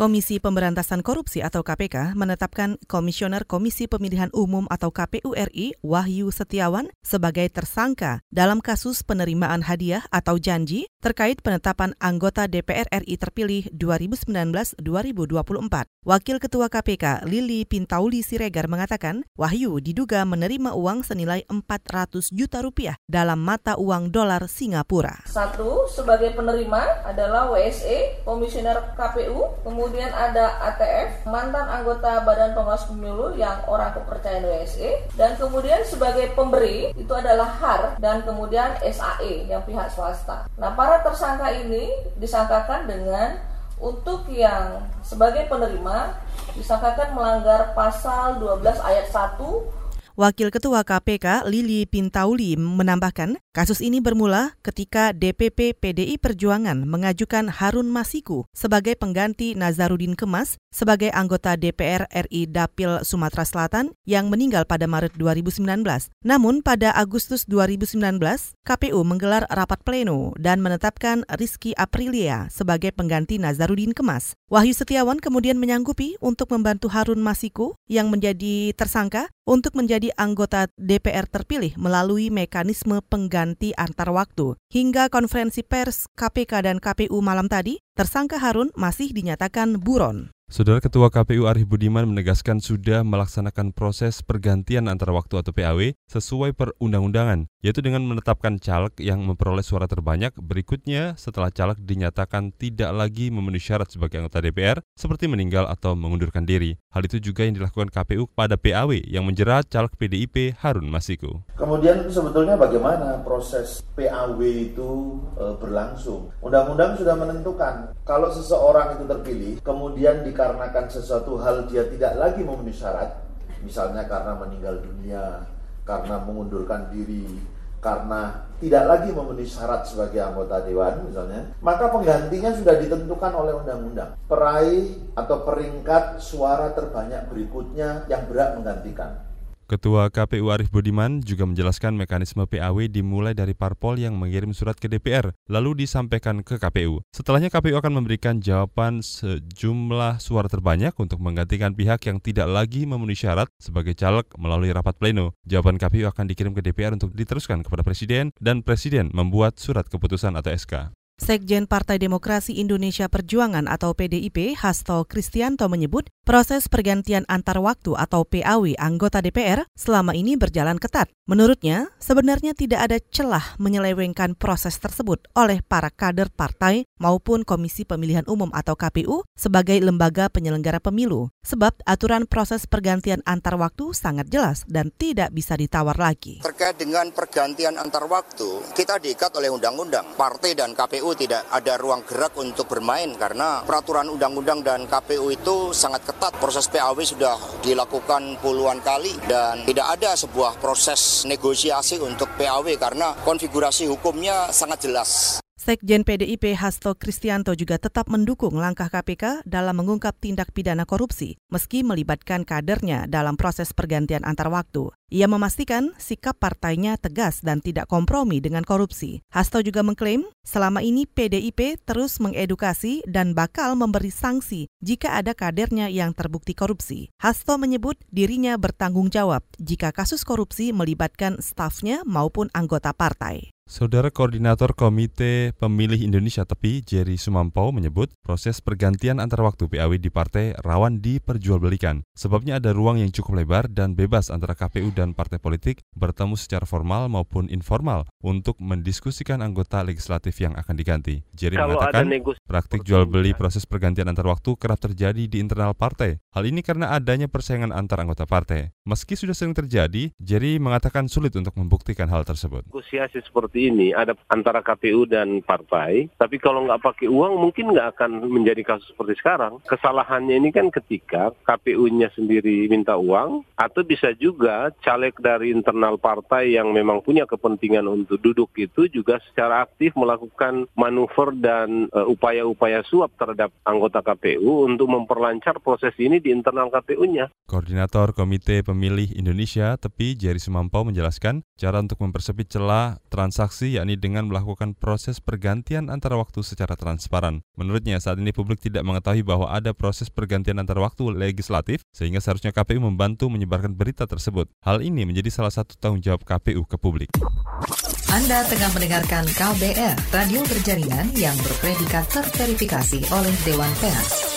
Komisi Pemberantasan Korupsi atau KPK menetapkan Komisioner Komisi Pemilihan Umum atau KPU RI Wahyu Setiawan sebagai tersangka dalam kasus penerimaan hadiah atau janji terkait penetapan anggota DPR RI terpilih 2019-2024. Wakil Ketua KPK Lili Pintauli Siregar mengatakan Wahyu diduga menerima uang senilai 400 juta rupiah dalam mata uang dolar Singapura. Satu, sebagai penerima adalah WSE, Komisioner KPU, kemudian kemudian ada ATF, mantan anggota Badan Pengawas Pemilu yang orang kepercayaan WSE, dan kemudian sebagai pemberi itu adalah HAR dan kemudian SAE yang pihak swasta. Nah, para tersangka ini disangkakan dengan untuk yang sebagai penerima disangkakan melanggar pasal 12 ayat 1 Wakil Ketua KPK Lili Pintauli menambahkan, kasus ini bermula ketika DPP PDI Perjuangan mengajukan Harun Masiku sebagai pengganti Nazarudin Kemas sebagai anggota DPR RI Dapil Sumatera Selatan yang meninggal pada Maret 2019. Namun pada Agustus 2019, KPU menggelar rapat pleno dan menetapkan Rizky Aprilia sebagai pengganti Nazarudin Kemas. Wahyu Setiawan kemudian menyanggupi untuk membantu Harun Masiku yang menjadi tersangka untuk menjadi anggota DPR terpilih melalui mekanisme pengganti antar waktu. Hingga konferensi pers KPK dan KPU malam tadi, tersangka Harun masih dinyatakan buron. Saudara Ketua KPU Arif Budiman menegaskan sudah melaksanakan proses pergantian antar waktu atau PAW sesuai perundang-undangan, yaitu dengan menetapkan caleg yang memperoleh suara terbanyak berikutnya setelah caleg dinyatakan tidak lagi memenuhi syarat sebagai anggota DPR seperti meninggal atau mengundurkan diri. Hal itu juga yang dilakukan KPU pada PAW yang menjerat caleg PDIP Harun Masiku. Kemudian sebetulnya bagaimana proses PAW itu e, berlangsung? Undang-undang sudah menentukan kalau seseorang itu terpilih kemudian di dikarenakan sesuatu hal dia tidak lagi memenuhi syarat, misalnya karena meninggal dunia, karena mengundurkan diri, karena tidak lagi memenuhi syarat sebagai anggota dewan misalnya, maka penggantinya sudah ditentukan oleh undang-undang. Peraih atau peringkat suara terbanyak berikutnya yang berhak menggantikan. Ketua KPU Arief Budiman juga menjelaskan mekanisme PAW dimulai dari parpol yang mengirim surat ke DPR, lalu disampaikan ke KPU. Setelahnya KPU akan memberikan jawaban sejumlah suara terbanyak untuk menggantikan pihak yang tidak lagi memenuhi syarat sebagai caleg melalui rapat pleno. Jawaban KPU akan dikirim ke DPR untuk diteruskan kepada Presiden dan Presiden membuat surat keputusan atau SK. Sekjen Partai Demokrasi Indonesia Perjuangan atau PDIP, Hasto Kristianto menyebut proses pergantian antar waktu atau PAW anggota DPR selama ini berjalan ketat. Menurutnya, sebenarnya tidak ada celah menyelewengkan proses tersebut oleh para kader partai maupun Komisi Pemilihan Umum atau KPU sebagai lembaga penyelenggara pemilu, sebab aturan proses pergantian antar waktu sangat jelas dan tidak bisa ditawar lagi. Terkait dengan pergantian antar waktu, kita diikat oleh undang-undang. Partai dan KPU tidak ada ruang gerak untuk bermain karena peraturan undang-undang dan KPU itu sangat ketat. Proses PAW sudah dilakukan puluhan kali dan tidak ada sebuah proses negosiasi untuk PAW karena konfigurasi hukumnya sangat jelas. Sekjen PDIP Hasto Kristianto juga tetap mendukung langkah KPK dalam mengungkap tindak pidana korupsi, meski melibatkan kadernya dalam proses pergantian antar waktu. Ia memastikan sikap partainya tegas dan tidak kompromi dengan korupsi. Hasto juga mengklaim selama ini PDIP terus mengedukasi dan bakal memberi sanksi jika ada kadernya yang terbukti korupsi. Hasto menyebut dirinya bertanggung jawab jika kasus korupsi melibatkan stafnya maupun anggota partai. Saudara Koordinator Komite Pemilih Indonesia Tepi, Jerry Sumampau menyebut proses pergantian antar waktu PAW di partai rawan diperjualbelikan. Sebabnya ada ruang yang cukup lebar dan bebas antara KPU dan partai politik bertemu secara formal maupun informal untuk mendiskusikan anggota legislatif yang akan diganti. Jerry Kalau mengatakan praktik jual beli proses pergantian antar waktu kerap terjadi di internal partai. Hal ini karena adanya persaingan antar anggota partai. Meski sudah sering terjadi, Jerry mengatakan sulit untuk membuktikan hal tersebut. Negosiasi seperti ini ada antara KPU dan partai, tapi kalau nggak pakai uang mungkin nggak akan menjadi kasus seperti sekarang. Kesalahannya ini kan ketika KPU-nya sendiri minta uang, atau bisa juga caleg dari internal partai yang memang punya kepentingan untuk duduk itu juga secara aktif melakukan manuver dan uh, upaya-upaya suap terhadap anggota KPU untuk memperlancar proses ini di internal KPU-nya. Koordinator Komite Pemilih Indonesia Tepi Jerry Sumampau menjelaskan cara untuk mempersempit celah transaksi yakni dengan melakukan proses pergantian antara waktu secara transparan. Menurutnya saat ini publik tidak mengetahui bahwa ada proses pergantian antara waktu legislatif sehingga seharusnya KPU membantu menyebarkan berita tersebut. Hal ini menjadi salah satu tanggung jawab KPU ke publik. Anda tengah mendengarkan KBR, radio berjaringan yang berpredikat terverifikasi oleh Dewan Pers.